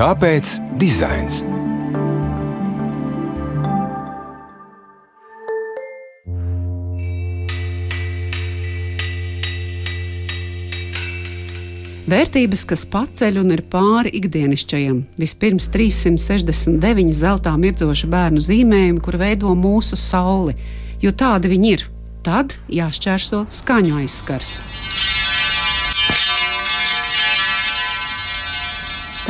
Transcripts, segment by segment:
Kāpēc dizains? Vērtības, kas paceļ un ir pāri ikdienišķajam. Vispirms 369 zeltā mirdzoša bērnu zīmējumi, kur veido mūsu sauli, jo tādi viņi ir. Tad jāšķērso skaņu aizskars.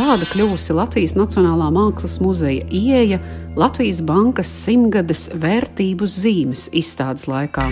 Tāda kļūsi Latvijas Nacionālā Mākslas muzeja ieeja Latvijas Bankas simtgades vērtību zīmes izstādes laikā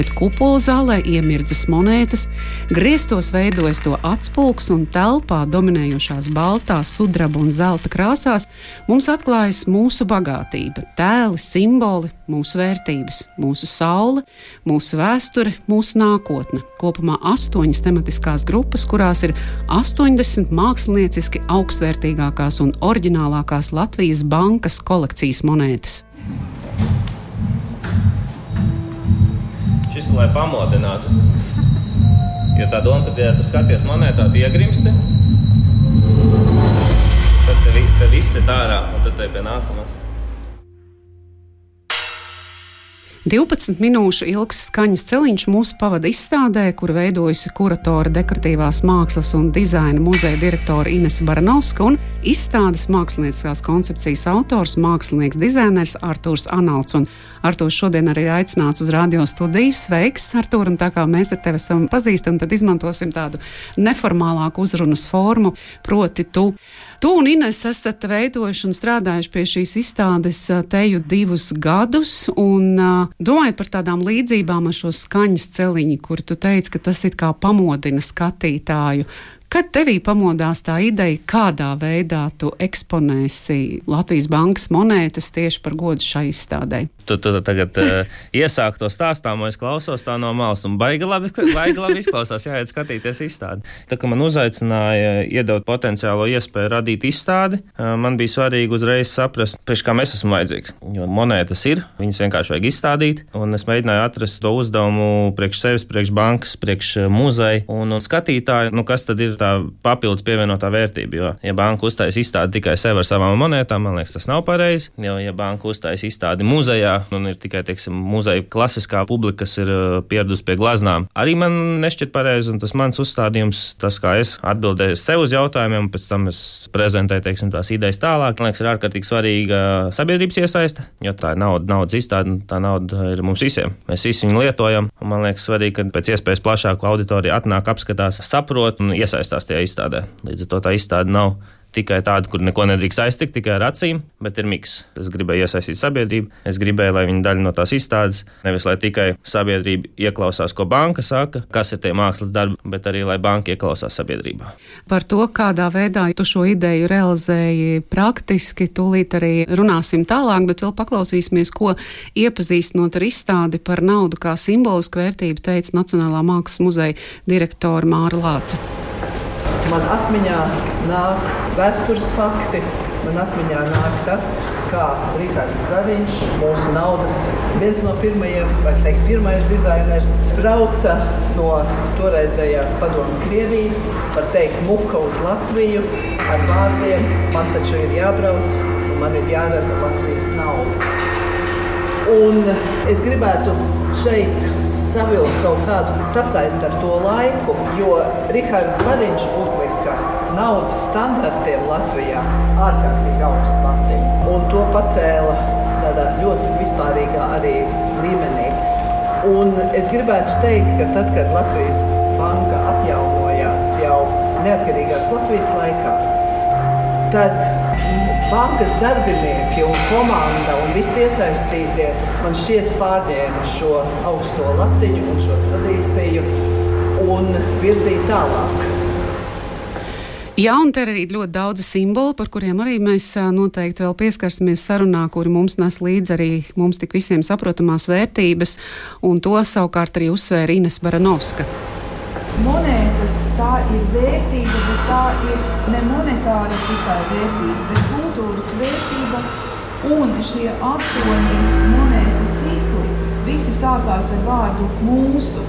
bet kupola zālē iemirdzas monētas, griestos veidojas to atspulgs un telpā dominējošās baltās, sudraba un zelta krāsās mums atklājas mūsu bagātība, tēli, simboli, mūsu vērtības, mūsu saule, mūsu vēsture, mūsu nākotne. Kopumā astoņas tematiskās grupas, kurās ir 80 mākslinieciski augstvērtīgākās un oriģinālākās Latvijas bankas kolekcijas monētas. Ir lai pamodinātu. Jo tā doma, ka, ja tu skaties monētā, tu iegrimsti, tad te, te viss ir ārā un tad te pie nākamās. 12 minūšu ilgs skaņas celiņš mūsu pavada izstādē, kur veidojusi kuratora dekoratīvās mākslas un dizaina muzeja direktore Inese Baranovska un izstādes mākslinieckās koncepcijas autors, mākslinieks, dizainers Artūrs Analts. Un Artūrs šodien arī ir aicināts uz radio studiju. Sveiks, Artūr, un tā kā mēs ar tevi esam pazīstami, tad izmantosim tādu neformālāku uzrunas formu, proti tu Tu un Ines esat veidojuši un strādājuši pie šīs izstādes teju divus gadus, un domājot par tādām līdzībām ar šo skaņas celiņu, kur tu teici, ka tas it kā pamodina skatītāju. Kad tevī pamodās tā ideja, kādā veidā tu eksponēsi Latvijas bankas monētas tieši par godu šai izstādē? Tu, tu tagad uh, iesāk to stāstāmo, es klausos tā no malas, un baigi labi, baigi labi izklausās, jāiet skatīties izstādi. Tā kā man uzaicināja iedot potenciālo iespēju radīt izstādi, uh, man bija svarīgi uzreiz saprast, priekš kā mēs esam vajadzīgs. Jo monētas ir, viņas vienkārši vajag izstādīt, un es mēģināju atrast to uzdevumu priekš sevis, priekš bankas, priekš muzeja un, un skatītāju, nu kas tad ir tā papildus pievienotā vērtība. Jo, ja banka uztaisa izstādi tikai sev ar savām monētām, man liekas, tas nav pareizi. Jo, ja banka uztaisa izstādi muzejā, un ir tikai, teiksim, muzeja klasiskā publika, kas ir uh, pieradusi pie glaznām, arī man nešķiet pareizi. Un tas mans uzstādījums, tas, kā es atbildēju sev uz jautājumiem, un pēc tam es prezentēju, teiksim, tās idejas tālāk, man liekas, ir ārkārtīgi svarīga sabiedrības iesaiste, jo tā ir nauda, naudas izstāde, tā nauda ir mums visiem. Mēs visi viņu lietojam, un man liekas svarīgi, ka pēc iespējas plašāku auditoriju atnāk, apskatās, saprot un iesaistās tajā izstādē. Līdz ar to tā izstāde nav tikai tāda, kur neko nedrīkst aiztikt, tikai ar acīm, bet ir miks. Es gribēju iesaistīt sabiedrību, es gribēju, lai viņi daļa no tās izstādes, nevis lai tikai sabiedrība ieklausās, ko banka saka, kas ir tie mākslas darbi, bet arī lai banka ieklausās sabiedrībā. Par to, kādā veidā tu šo ideju realizēji praktiski, tūlīt arī runāsim tālāk, bet vēl paklausīsimies, ko iepazīstinot ar izstādi par naudu kā simbolisku vērtību, teica Nacionālā mākslas muzeja direktora Māra Lāca. Man atmiņā nāk vēstures fakti, man atmiņā nāk tas, kā Rīgards Zariņš, mūsu naudas viens no pirmajiem, vai teikt, pirmais dizainers, brauca no toreizējās padomu Krievijas, var teikt, muka uz Latviju ar vārdiem, man taču ir jābrauc, man ir jārada Latvijas nauda. Un es gribētu šeit savilkt kaut kādu sasaisti ar to laiku, jo Rihards Badiņš uzlika naudas standartiem Latvijā ārkārtīgi augstu latiņu. Un to pacēla tādā ļoti vispārīgā arī līmenī. Un es gribētu teikt, ka tad, kad Latvijas banka atjaunojās jau neatkarīgās Latvijas laikā, tad bankas darbinieki un komanda un visi iesaistītie man šķiet pārņēma šo augsto latiņu un šo tradīciju un virzīja tālāk. Jā, un te ir arī ļoti daudz simbolu, par kuriem arī mēs noteikti vēl pieskarsimies sarunā, kuri mums nes līdzi arī mums tik visiem saprotamās vērtības, un to savukārt arī uzsvēra Ines Baranovska monētas tā ir vērtība, bet tā ir ne monetāra tikai vērtība, bet kultūras vērtība. Un šie astoņi monētu cikli visi sākās ar vārdu mūsu.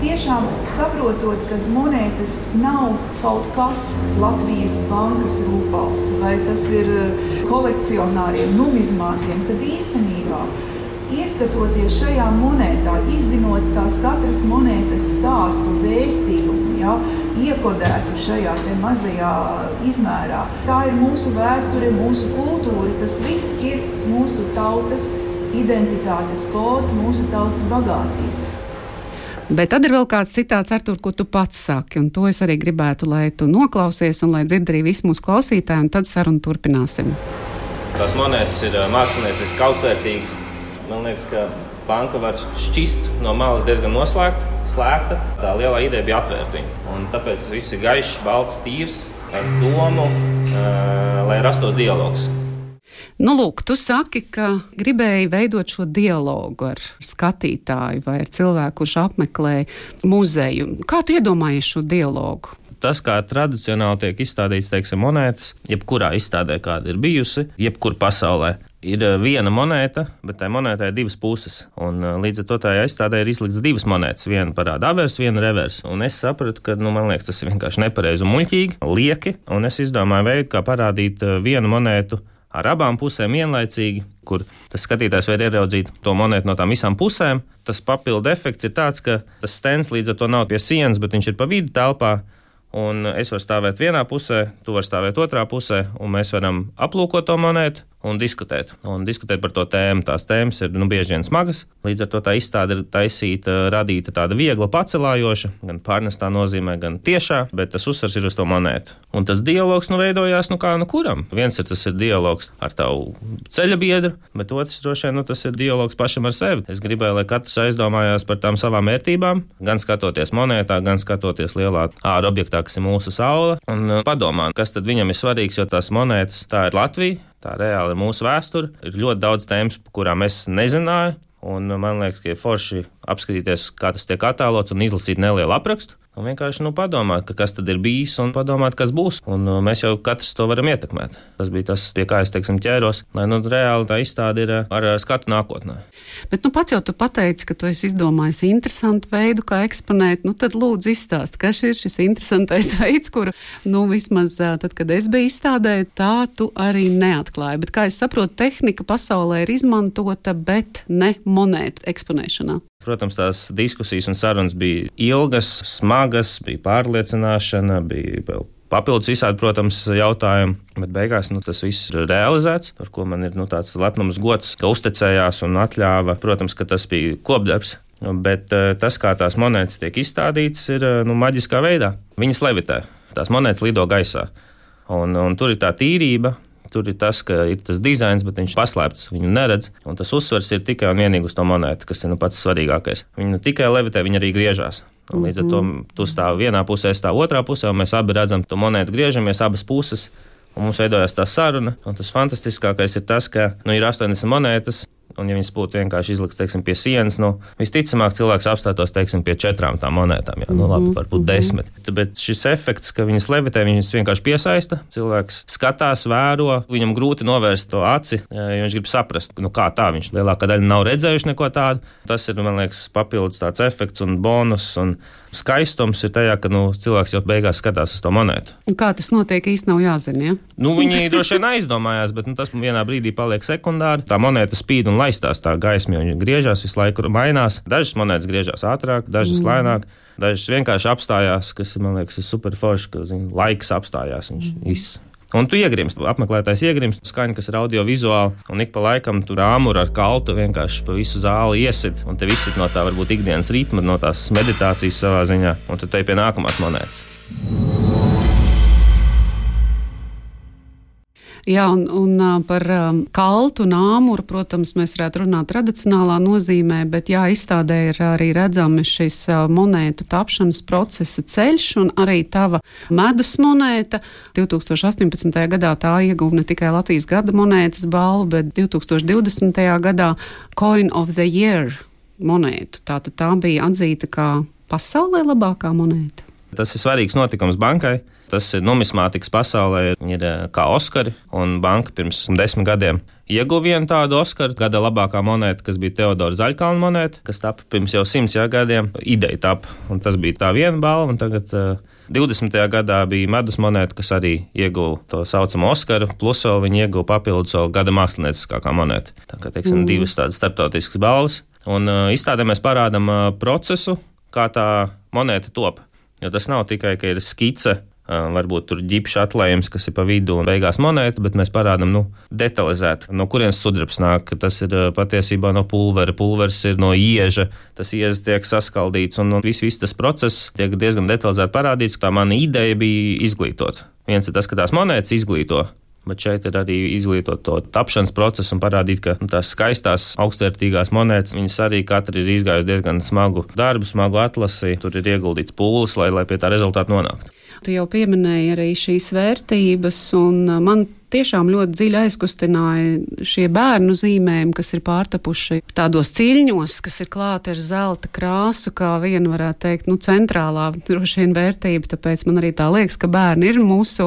Tiešām saprotot, ka monētas nav kaut kas Latvijas bankas rūpās, vai tas ir kolekcionāriem, numizmātiem, tad īstenībā ieskatoties šajā monētā, izzinot tās katras monētas stāstu, vēstījumu, ja, iekodētu šajā mazajā izmērā. Tā ir mūsu vēsture, mūsu kultūra. Tas viss ir mūsu tautas identitātes kods, mūsu tautas bagātība. Bet tad ir vēl kāds citāts, Artur, ko tu pats saki, un to es arī gribētu, lai tu noklausies un lai dzird arī visi mūsu klausītāji, un tad sarunu turpināsim. Tās monētas ir mākslinieciski augstvērtīgas Man liekas, ka banka var šķist no malas diezgan noslēgta, slēgta. Tā lielā ideja bija atvērt viņu. Un tāpēc viss ir gaišs, balts, tīrs, ar domu, uh, lai rastos dialogs. Nu, lūk, tu saki, ka gribēji veidot šo dialogu ar skatītāju vai ar cilvēku, kurš apmeklē muzeju. Kā tu iedomājies šo dialogu? tas, kā tradicionāli tiek izstādīts, teiksim, monētas, jebkurā izstādē, kāda ir bijusi, jebkur pasaulē, ir eh, viena monēta, bet tai monētai ir divas puses. Un, eh, līdz ar to tā aizstādē ir izlikts divas monētas. Viena parāda aversu, viena reversu. Un es sapratu, ka nu, liekas, tas ir vienkārši nepareizi un muļķīgi, lieki. Un es izdomāju veidu, kā parādīt eh, vienu monētu. Ar abām pusēm vienlaicīgi, kur tas skatītājs var ieraudzīt to monētu no tām visām pusēm. Tas papildu efekts ir tāds, ka tas stends līdz ar to nav pie sienas, bet viņš ir pa vidu telpā. Un es varu stāvēt vienā pusē, tu vari stāvēt otrā pusē, un mēs varam aplūkot to monētu un diskutēt. Un diskutēt par to tēmu. Tās tēmas ir nu, bieži vien smagas. Līdz ar to tā izstāde ir taisīta, radīta tāda viegla, pacelājoša, gan pārnestā nozīmē, gan tiešā, bet tas uzsvars ir uz to monētu. Un tas dialogs nu, veidojās nu kā nu kuram. Viens ir tas ir dialogs ar tavu ceļa biedru, bet otrs droši vien nu, tas ir dialogs pašam ar sevi. Es gribēju, lai katrs aizdomājās par tām savām vērtībām, gan skatoties monētā, gan skatoties lielā ārā objektā, kas ir mūsu saule, un uh, padomāt, kas tad viņam ir svarīgs, jo tās monētas tā ir Latvija Tā reāli ir mūsu vēsture. Ir ļoti daudz tēmas, kurām es nezināju. Un man liekas, ka ir forši apskatīties, kā tas tiek attēlots un izlasīt nelielu aprakstu. Un vienkārši nu, padomāt, ka kas tad ir bijis un padomāt, kas būs. Un uh, mēs jau katrs to varam ietekmēt. Tas bija tas, pie kā es teiksim, ķēros, lai nu, reāli tā izstāde ir uh, ar uh, skatu nākotnē. Bet nu, pats jau tu pateici, ka tu esi izdomājis interesantu veidu, kā eksponēt. Nu, tad lūdzu izstāst, kas ir šis interesantais veids, kuru nu, vismaz tad, kad es biju izstādē, tā tu arī neatklāji. Bet kā es saprotu, tehnika pasaulē ir izmantota, bet ne monētu eksponēšanā. Protams, tās diskusijas un sarunas bija ilgas, smagas, bija pārliecināšana, bija vēl papildus visādi, protams, jautājumi. Bet beigās nu, tas viss ir realizēts, par ko man ir nu, tāds lepnums gods, ka uzticējās un atļāva. Protams, ka tas bija kopdarbs. Bet eh, tas, kā tās monētas tiek izstādītas, ir eh, nu, maģiskā veidā. Viņas levitē, tās monētas lido gaisā. Un, un tur ir tā tīrība, Tur ir tas, ka ir tas dizains, bet viņš paslēpts, viņu neredz. Un tas uzsvers ir tikai un vienīgi uz to monētu, kas ir nu pats svarīgākais. Viņa ne tikai levitē, viņa arī griežās. Un līdz ar to mhm. tu stāv vienā pusē, es stāvu otrā pusē, un mēs abi redzam to monētu, griežamies abas puses. Un mums veidojās tā saruna, un tas fantastiskākais ir tas, ka nu, ir 80 monētas, Un, ja viņas būtu vienkārši izliktas teiksim, pie sienas, nu, visticamāk, cilvēks apstātos teiksim, pie četrām tām monētām. Jā, nu, labi, mhm, varbūt mhm. desmit. Bet šis efekts, ka viņas levitē, viņas vienkārši piesaista. Cilvēks skatās, vēro, viņam grūti novērst to aci, jo viņš grib saprast, nu, kā tā viņš lielākā daļa nav redzējuši neko tādu. Tas ir, man liekas, papildus tāds efekts un bonus. Un skaistums ir tajā, ka nu, cilvēks jau beigās skatās uz to monētu. Un kā tas notiek, īstenībā nav jāzina. Ja? Nu, viņi droši vien aizdomājās, bet nu, tas vienā brīdī paliek sekundāri. Tā monēta spīd un laistās tā gaisma, jo viņa griežās visu laiku, mainās. Dažas monētas griežās ātrāk, dažas mm. lēnāk. Dažas vienkārši apstājās, kas man liekas, ir super forši, ka zin, laiks apstājās. Viņš mm. viss. Un tu iegrimsti, apmeklētājs iegrimst, skaņa, kas ir audiovizuāli, un ik pa laikam tur āmura ar kaltu vienkārši pa visu zāli iesit, un te viss ir no tā varbūt ikdienas ritma, no tās meditācijas savā ziņā, un tad te pie nākamās monētas. Jā, un, un par kaltu un āmuru, protams, mēs varētu runāt tradicionālā nozīmē, bet jā, izstādē ir arī redzami šis monētu tapšanas procesa ceļš un arī tava medus monēta. 2018. gadā tā ieguva ne tikai Latvijas gada monētas balvu, bet 2020. gadā Coin of the Year monētu. Tātad tā bija atzīta kā pasaulē labākā monēta. Tas ir svarīgs notikums bankai. Tas ir numismātikas pasaulē, ir eh, kā Oskari, un banka pirms desmit gadiem ieguva vienu tādu Oskaru. Gada labākā monēta, kas bija Teodora Zaļkalna monēta, kas tapa pirms jau simts gadiem. Ideja tapa, un tas bija tā viena balva, tagad uh, 20. gadā bija medus monēta, kas arī ieguva to saucamo Oskaru, plus vēl viņi ieguva papildus vēl gada mākslinieckākā monēta. Tā kā teiksim, mm. divas tādas starptautiskas balvas. Un uh, izstādē mēs parādām uh, procesu, kā tā monēta top. Jo tas nav tikai, ka ir skice varbūt tur ģipša atlējums, kas ir pa vidu un beigās monēta, bet mēs parādām nu, detalizēti, no kurienes sudrabs nāk. Tas ir patiesībā no pulvera, pulvers ir no ieža, tas iežas tiek saskaldīts un, un viss, viss tas process tiek diezgan detalizēti parādīts. Tā mana ideja bija izglītot. Viens ir tas, ka tās monētas izglīto, Bet šeit ir arī izglītot to tapšanas procesu un parādīt, ka tās skaistās, augstvērtīgās monētas, viņas arī katra ir izgājusi diezgan smagu darbu, smagu atlasi. Tur ir ieguldīts pūles, lai, lai pie tā rezultāta nonāktu. Tu jau pieminēji arī šīs vērtības, un man tiešām ļoti dziļi aizkustināja šie bērnu zīmējumi, kas ir pārtapuši tādos ciļņos, kas ir klāti ar zelta krāsu, kā viena varētu teikt, nu, centrālā droši vien vērtība. Tāpēc man arī tā liekas, ka bērni ir mūsu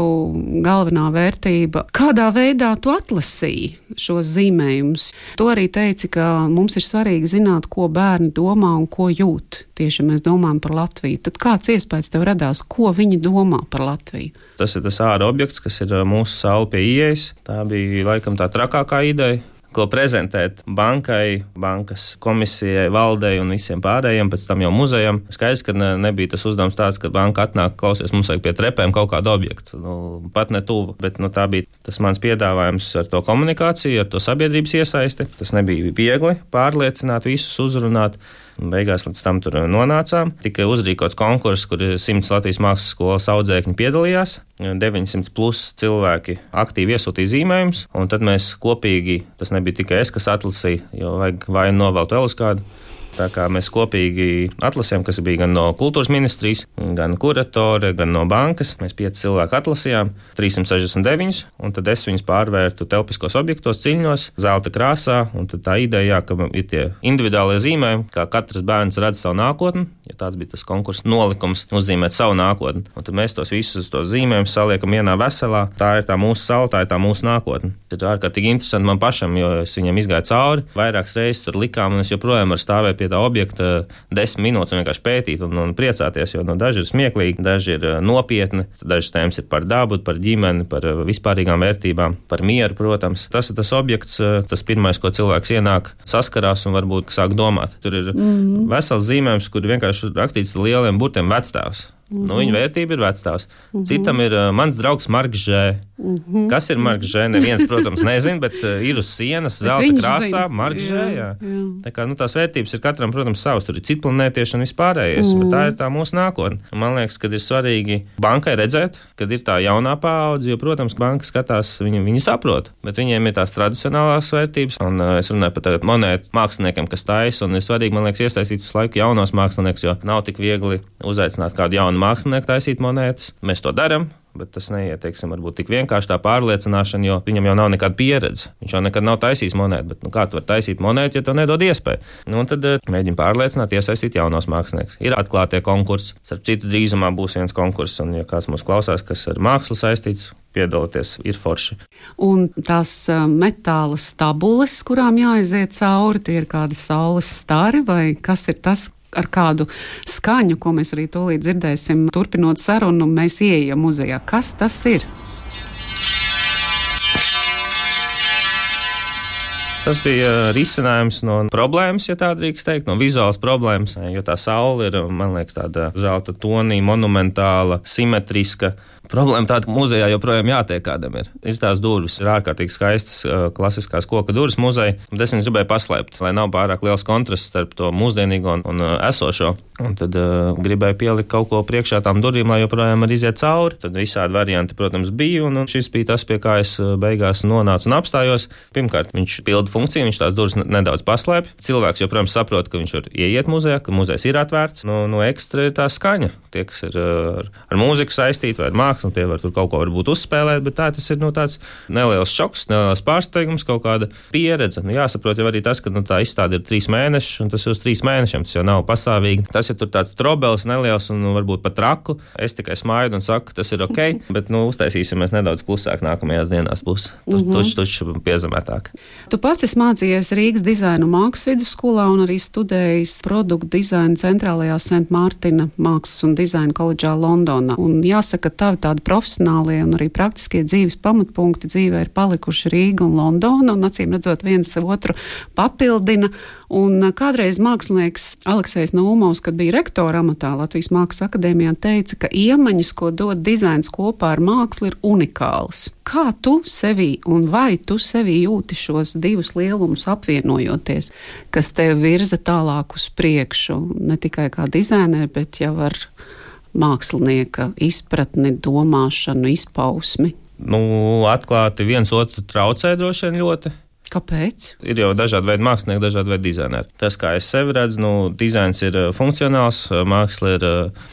galvenā vērtība. Kādā veidā tu atlasīji šos zīmējumus? Tu arī teici, ka mums ir svarīgi zināt, ko bērni domā un ko jūt. Tieši mēs domājam par Latviju. Tad kāds iespējas tev radās, ko viņi domā par Latviju? Tas ir tas ārā objekts, kas ir mūsu saule pie ieejas. Tā bija laikam tā trakākā ideja ko prezentēt bankai, bankas komisijai, valdei un visiem pārējiem, pēc tam jau muzejam. Skaidrs, ka ne, nebija tas uzdevums tāds, ka banka atnāk, klausies, mums vajag pie trepēm kaut kādu objektu. Nu, pat ne tuvu, bet nu, tā bija tas mans piedāvājums ar to komunikāciju, ar to sabiedrības iesaisti. Tas nebija viegli pārliecināt, visus uzrunāt. Beigās līdz tam tur nonācām. Tika uzrīkots konkurss, kur 100 Latvijas mākslas skolas audzēkņi piedalījās. 900 plus cilvēki aktīvi iesūtīja zīmējumus, un tad mēs kopīgi, tas nebija tikai es, kas atlasīja, jo vajag vai nu novelt vēl uz kādu Tā kā mēs kopīgi atlasījām, kas bija gan no kultūras ministrijas, gan kuratore, gan no bankas. Mēs pieci cilvēki atlasījām, 369, un tad es viņus pārvērtu telpiskos objektos, ciņos, zelta krāsā. Tā ideja, ka ir tie individuālie zīmējumi, kā katrs bērns redz savu nākotni, ja tāds bija tas konkurss nolikums, uzzīmēt savu nākotni. Un tad mēs tos visus tos zīmējumus saliekam vienā veselā. Tā ir tā mūsu saule, tā ir tā mūsu nākotne. Tas ir ārkārtīgi interesanti man pašam, jo es viņam izgāju cauri, vairākas reizes tur likām, un es joprojām varu stāvēt pie tā objekta desmit minūtes un vienkārši pētīt un, un priecāties. Jo nu, daži ir smieklīgi, daži ir uh, nopietni, dažas tēmas ir par dabu, par ģimeni, par uh, vispārīgām vērtībām, par mieru, protams. Tas ir tas objekts, uh, tas pirmais, ko cilvēks ienāk, saskarās un varbūt sāk domāt. Tur ir mm -hmm. vesels zīmējums, kur vienkārši rakstīts lieliem burtiem vecstāvs. Mm -hmm. nu, viņa vērtība ir vecstāvs. Mm -hmm. Citam ir uh, mans draugs Marks Žē. Mm -hmm. Kas ir Marks Žē? Neviens, protams, nezina, bet uh, ir uz sienas zelta krāsā Marks. Jā. Tā kā, nu, tās vērtības ir katram, protams, savas. Tur ir citplanētieši un vispārējais, mm -hmm. bet tā ir tā mūsu nākotne. Man liekas, ka ir svarīgi bankai redzēt, kad ir tā jaunā paudze, jo, protams, banka skatās, viņi, viņi saprot, bet viņiem ir tās tradicionālās vērtības. Un uh, es runāju par monētu māksliniekiem, kas taisa, un ir svarīgi, man liekas, iesaistīt visu laiku jaunos māksliniekus, jo nav tik viegli uzaicināt kādu jaunu mākslinieku taisīt monētas. Mēs to darām. Bet tas neiet, teiksim, varbūt tik vienkārši tā pārliecināšana, jo viņam jau nav nekāda pieredze. Viņš jau nekad nav taisījis monētu, bet nu, kā tu vari taisīt monētu, ja tev nedod iespēju? Nu, tad uh, mēģina pārliecināt, iesaistīt jaunos māksliniekus. Ir atklātie konkursi, starp citu, drīzumā būs viens konkurss, un, ja kāds mūs klausās, kas ar mākslu saistīts, piedalīties, ir forši. Un tās uh, metāla stabules, kurām jāiziet cauri, tie ir kādi saules stari vai kas ir tas, ar kādu skaņu, ko mēs arī tūlīt dzirdēsim, turpinot sarunu, mēs ieejam muzejā. Kas tas ir? Tas bija risinājums no problēmas, ja tā drīkst teikt, no vizuālas problēmas. Jo tā saule ir, man liekas, tāda zelta tonī, monumentāla, simetriska. Problēma tāda, ka muzejā joprojām jātiek kādam ir. Ir tās durvis, ir ārkārtīgi skaistas, klasiskās koka durvis muzeja, es viņas gribēju paslēpt, lai nav pārāk liels kontrasts starp to mūsdienīgo un, un esošo. Un tad uh, gribēju pielikt kaut ko priekšā tām durvīm, lai joprojām var iziet cauri. Tad visādi varianti, protams, bija, un šis bija tas, pie kā es beigās nonācu un apstājos. Pirmkārt, viņš pilda funkciju, viņš tās durvis nedaudz paslēp. Cilvēks joprojām saprot, ka viņš var ieiet muzejā, ka muzejs ir atvērts. No, no ekstra ir tā skaņa. Tie, kas ir ar, ar mūziku saistīti vai ar mākslu, mākslu, un tie var tur kaut ko varbūt uzspēlēt, bet tā tas ir nu, tāds neliels šoks, neliels pārsteigums, kaut kāda pieredze. Nu, jāsaprot jau arī tas, ka nu, tā izstāde ir trīs mēneši, un tas ir uz trīs mēnešiem, tas jau nav pastāvīgi. Tas ir tāds trobels neliels un nu, varbūt pat traku. Es tikai smaidu un saku, tas ir ok, bet nu, uztaisīsimies nedaudz klusāk nākamajās dienās būs. Tur mm -hmm. tuši piezemētāk. Tu pats esi mācījies Rīgas dizaina mākslas vidusskolā un arī studējis produktu dizaina centrālajā St. Mārtina mākslas un dizaina koledžā Londonā. Un jāsaka, tavi tādi profesionālie un arī praktiskie dzīves pamatpunkti dzīvē ir palikuši Rīga un Londona, un acīm redzot viens otru papildina. Un kādreiz mākslinieks Aleksis Naumovs, kad bija rektora amatā Latvijas Mākslas akadēmijā, teica, ka iemaņas, ko dod dizains kopā ar mākslu, ir unikāls. Kā tu sevi un vai tu sevi jūti šos divus lielumus apvienojoties, kas tev virza tālāk uz priekšu, ne tikai kā dizaineri, bet jau ar mākslinieka izpratni, domāšanu, izpausmi? Nu, atklāti viens otru traucē droši vien ļoti. Kāpēc? Ir jau dažādi veidi mākslinieki, dažādi veidi dizaineri. Tas, kā es sevi redzu, nu, dizains ir funkcionāls, māksla ir uh,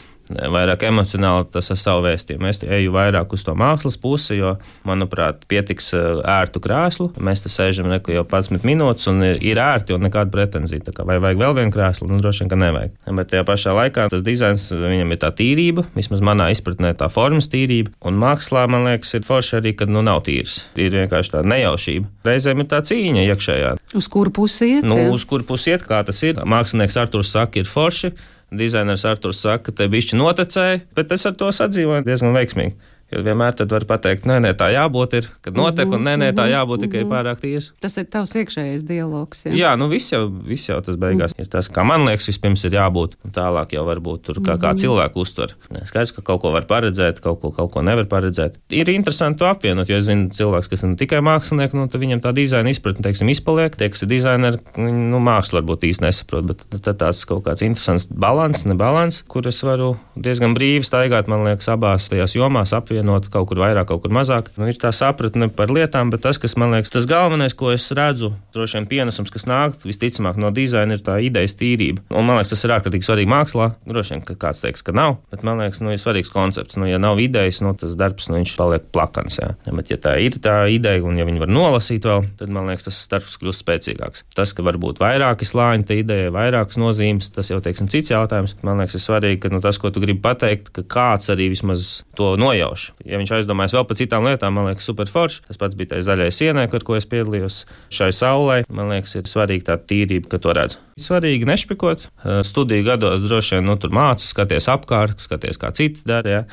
vairāk emocionāli tas ar savu vēstījumu. Es eju vairāk uz to mākslas pusi, jo, manuprāt, pietiks eh, ērtu krēslu. Mēs te sēžam neko jau 11 minūtes, un ir ērti, un nekāda pretenzija. Vai vajag vēl vienu krēslu? Nu, droši vien, ka nevajag. Bet tajā pašā laikā tas dizains, viņam ir tā tīrība, vismaz manā izpratnē tā formas tīrība, un mākslā, man liekas, ir forši arī, kad nu nav tīrs. Ir vienkārši tā nejaušība. Reizēm ir tā cīņa iekšējā. Uz kuru pusi iet? Nu, uz kuru pusi iet, kā tas ir. Mākslinieks Arturs saka, ir forši dizainers Arthurs saka, ka te bišķi noticēja, bet es ar to sadzīvoju diezgan veiksmīgi. Jo vienmēr tad var pateikt, nē, nē, tā jābūt ir, kad notiek, mm -hmm, un nē, nē, tā mhm, jābūt mm -hmm. tikai mhm. pārāk tiesa. Tas ir tavs iekšējais dialogs. Jā, jā nu viss jau, viss jau tas beigās mm. ir tas, kā man liekas, vispirms ir jābūt, tālāk jau varbūt tur kā, kā mhm. cilvēku uztver. Skaidrs, ka kaut ko var paredzēt, kaut ko, kaut ko nevar paredzēt. Ir interesanti to apvienot, jo es zinu, cilvēks, kas ir tikai mākslinieks, nu, viņam tā dizaina izpratne, teiksim, izpaliek. Tie, kas ir dizaineri, nu, mākslu varbūt īsti nesaprot, bet tad tāds kaut kāds interesants balans, nebalans, kur es varu diezgan brīvi staigāt, man liekas, abās tajās jomās apvienot kaut kur vairāk kaut kur mazāk. Nu, ir tā sapratne par lietām, bet tas, kas man liekas, tas galvenais, ko es redzu, droši vien pienesums, kas nāk visticamāk no dizaina, ir tā idejas tīrība. Un man liekas, tas ir ārkārtīgi svarīgi mākslā. Droši vien, ka kāds teiks, ka nav, bet man liekas, nu, ir svarīgs koncepts. Nu, ja nav idejas, nu, tas darbs, nu, paliek plakans. Jā. Ja, bet, ja tā ir tā ideja, un ja viņi var nolasīt vēl, tad man liekas, tas darbs kļūst spēcīgāks. Tas, ka var būt vairāki slāņi, tā ideja, vairākas nozīmes, tas jau, teiksim, cits jautājums. Man liekas, ir svarīgi, ka nu, tas, ko tu gribi pateikt, ka kāds arī vismaz to nojauš. Ja viņš aizdomājas vēl par citām lietām, man liekas, super forši. Tas pats bija tā zaļai sienai, ar ko es piedalījos šai saulē. Man liekas, ir svarīgi tā tīrība, ka to redzu. Svarīgi nešpikot. Studiju gados droši vien nu, tur mācu, skaties apkārt, skaties, kā citi dara.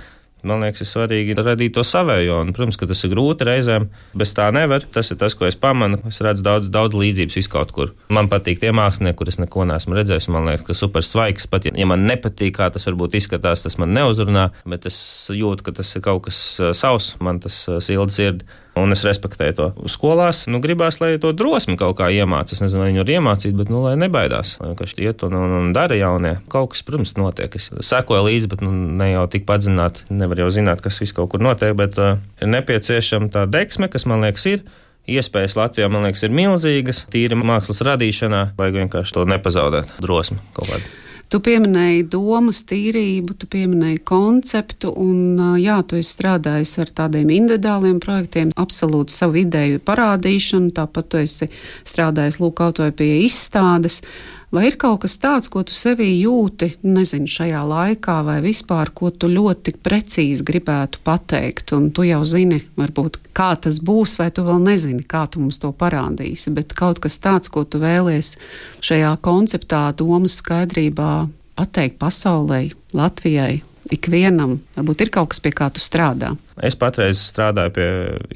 Man liekas, ir svarīgi radīt to savējo. Un, protams, ka tas ir grūti reizēm. Bez tā nevar. Tas ir tas, ko es pamanu. Es redzu daudz, daudz līdzības viskaut kur. Man patīk tie mākslinieki, kurus neko neesmu redzējis. Man liekas, ka super svaigs. Pat ja man nepatīk, kā tas varbūt izskatās, tas man neuzrunā. Bet es jūtu, ka tas ir kaut kas uh, savs. Man tas uh, silda sirdi un es respektēju to. Skolās nu, gribās, lai to drosmi kaut kā iemācās. Es nezinu, vai viņi var iemācīt, bet nu, lai nebaidās. Lai vienkārši iet un, un, un dara jaunie. Kaut kas, protams, notiek. Es sekoju līdzi, bet nu, ne jau tik padziļināti. Nevar jau zināt, kas viss kaut kur notiek, bet uh, ir nepieciešama tā deksme, kas man liekas ir. Iespējas Latvijā, man liekas, ir milzīgas. Tīri mākslas radīšanā, vajag vienkārši to nepazaudēt, drosmi kaut kādu. Tu pieminēji domas tīrību, tu pieminēji konceptu, un jā, tu esi strādājis ar tādiem individuāliem projektiem, absolūti savu ideju parādīšanu, tāpat tu esi strādājis lūk kaut vai pie izstādes. Vai ir kaut kas tāds, ko tu sevī jūti, nezinu, šajā laikā, vai vispār, ko tu ļoti precīzi gribētu pateikt, un tu jau zini, varbūt kā tas būs, vai tu vēl nezini, kā tu mums to parādīsi, bet kaut kas tāds, ko tu vēlies šajā konceptā, domas skaidrībā pateikt pasaulē, Latvijai, ikvienam, varbūt ir kaut kas, pie kā tu strādā. Es patreiz strādāju pie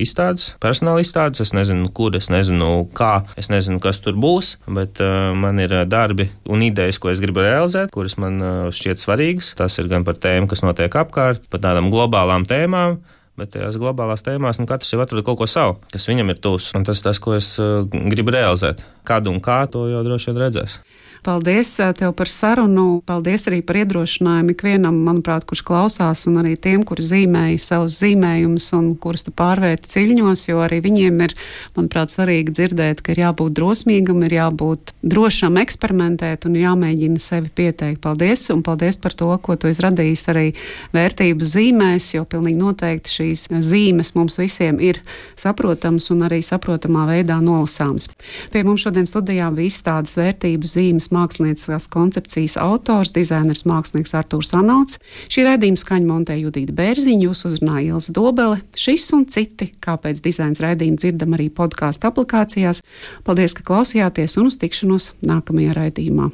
izstādes, personāla izstādes. Es nezinu, kur, es nezinu, kā, es nezinu, kas tur būs, bet uh, man ir uh, darbi un idejas, ko es gribu realizēt, kuras man uh, šķiet svarīgas. Tas ir gan par tēmu, kas notiek apkārt, par tādām globālām tēmām. Bet tajās globālās tēmās nu, katrs jau atrod kaut ko savu, kas viņam ir tūs. Un tas ir tas, ko es uh, gribu realizēt. Kad un kā to jau droši vien redzēs. Paldies tev par sarunu. Paldies arī par iedrošinājumu ikvienam, manuprāt, kurš klausās, un arī tiem, kuri zīmēja savus zīmējumus un kurus tu pārvērti ciļņos, jo arī viņiem ir, manuprāt, svarīgi dzirdēt, ka ir jābūt drosmīgam, ir jābūt drošam eksperimentēt un jāmēģina sevi pieteikt. Paldies, un paldies par to, ko tu esi radījis arī vērtības zīmēs, jo pilnīgi noteikti šīs zīmes mums visiem ir saprotamas un arī saprotamā veidā nolasāmas. Pie mums šodien studijā bija izstādes vērtības zīmes mākslinieckās koncepcijas autors, dizainers mākslinieks Artūrs Anauts. Šī raidījuma skaņa montē Judīta Bērziņa, jūs uzrunāja Ilza Dobele. Šis un citi, kāpēc dizains raidījumi dzirdam arī podkāstu aplikācijās. Paldies, ka klausījāties un uz tikšanos nākamajā raidījumā.